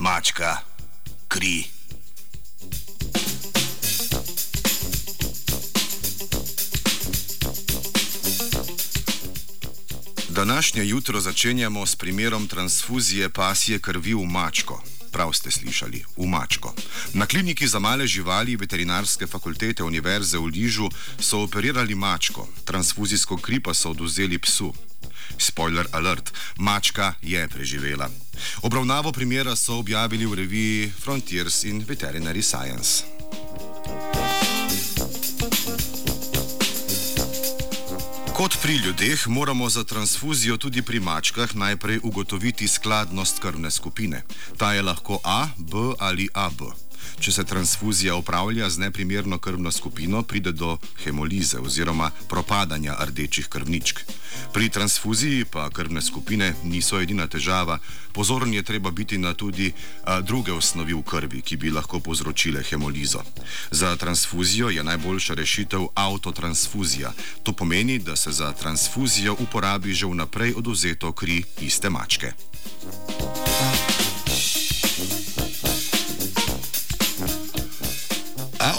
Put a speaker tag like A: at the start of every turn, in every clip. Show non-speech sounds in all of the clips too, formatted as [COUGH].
A: mačka, kri. Današnje jutro začenjamo s primerom transfuzije pasje krvi v mačko. Prav ste slišali, v mačko. Na kliniki za male živali veterinarske fakultete Univerze v Ližu so operirali mačko, transfuzijsko kri pa so oduzeli psu. Spoiler alert, mačka je preživela. Obravnavo primera so objavili v reviji Frontiers in Veterinary Science. Kot pri ljudeh moramo za transfuzijo tudi pri mačkah najprej ugotoviti skladnost krvne skupine. Ta je lahko A, B ali AB. Če se transfuzija upravlja z neprimerno krvno skupino, pride do hemolize oziroma propadanja rdečih krvničk. Pri transfuziji pa krvne skupine niso edina težava. Pozoren je treba biti na tudi a, druge osnovi v krvi, ki bi lahko povzročile hemolizo. Za transfuzijo je najboljša rešitev autotransfuzija. To pomeni, da se za transfuzijo uporabi že vnaprej oduzeto kri iste mačke.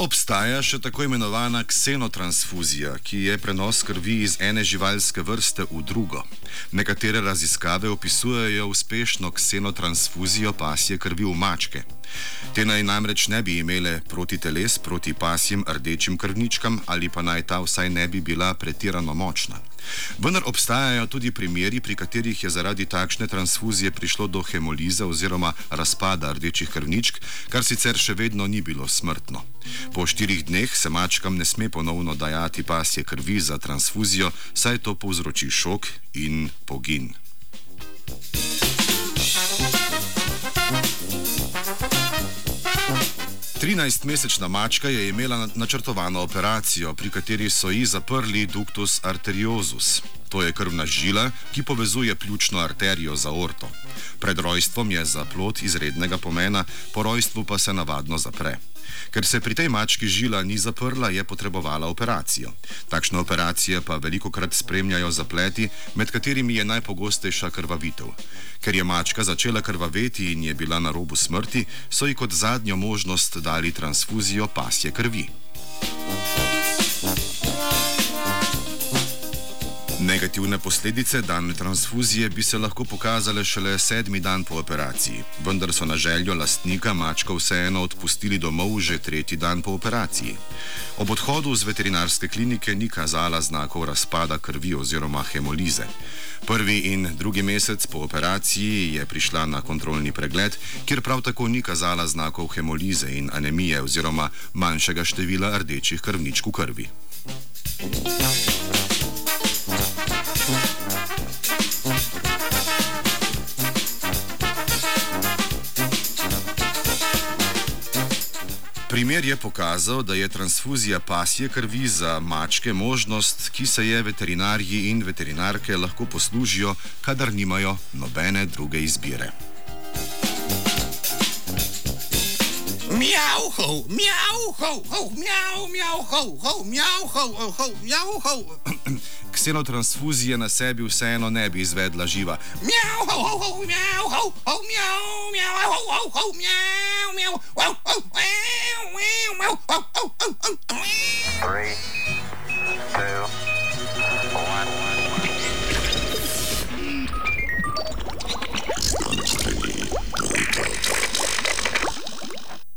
A: Obstaja še tako imenovana ksenotransfuzija, ki je prenos krvi iz ene živalske vrste v drugo. Nekatere raziskave opisujejo uspešno ksenotransfuzijo pasje krvi v mačke. Te naj namreč ne bi imele proti teles proti pasjim rdečim krvničkam ali pa naj ta vsaj ne bi bila pretirano močna. Vendar obstajajo tudi primeri, pri katerih je zaradi takšne transfuzije prišlo do hemolize oziroma razpada rdečih krvničk, kar sicer še vedno ni bilo smrtno. Po štirih dneh se mačkam ne sme ponovno dajati pasje krvi za transfuzijo, saj to povzroči šok in pogin. 13-mesečna mačka je imela načrtovano operacijo, pri kateri so ji zaprli ductus arteriosus. To je krvna žila, ki povezuje pljučno arterijo za orto. Pred rojstvom je za plod izrednega pomena, po rojstvu pa se navadno zapre. Ker se pri tej mački žila ni zaprla, je potrebovala operacijo. Takšne operacije pa veliko krat spremljajo zapleti, med katerimi je najpogostejša krvavitev. Ker je mačka začela krvaveti in je bila na robu smrti, so ji kot zadnjo možnost dali transfuzijo pasje krvi. Negativne posledice dane transfuzije bi se lahko pokazale šele sedmi dan po operaciji, vendar so na željo lastnika mačko vseeno odpustili domov že tretji dan po operaciji. Ob odhodu z veterinarske klinike ni kazala znakov razpada krvi oziroma hemolize. Prvi in drugi mesec po operaciji je prišla na kontrolni pregled, kjer prav tako ni kazala znakov hemolize in anemije oziroma manjšega števila rdečih krvničk v krvi. Primer je pokazal, da je transfuzija pasje krvi za mačke možnost, ki se je veterinarji in veterinarke lahko poslužijo, kadar nimajo nobene druge izbire.
B: Miau, ho, miau, ho, ho, miau, miau, [CLEARS THROAT]
A: ksenotransfuzije na sebi vseeno ne bi izvedla živa.
B: Mjau, ho, ho, ho, mjau, ho, ho, mjau, mjau, ho, ho, ho, mjau, mjau, ho, ho, mjau, mjau, ho, ho, ho, ho, ho, ho,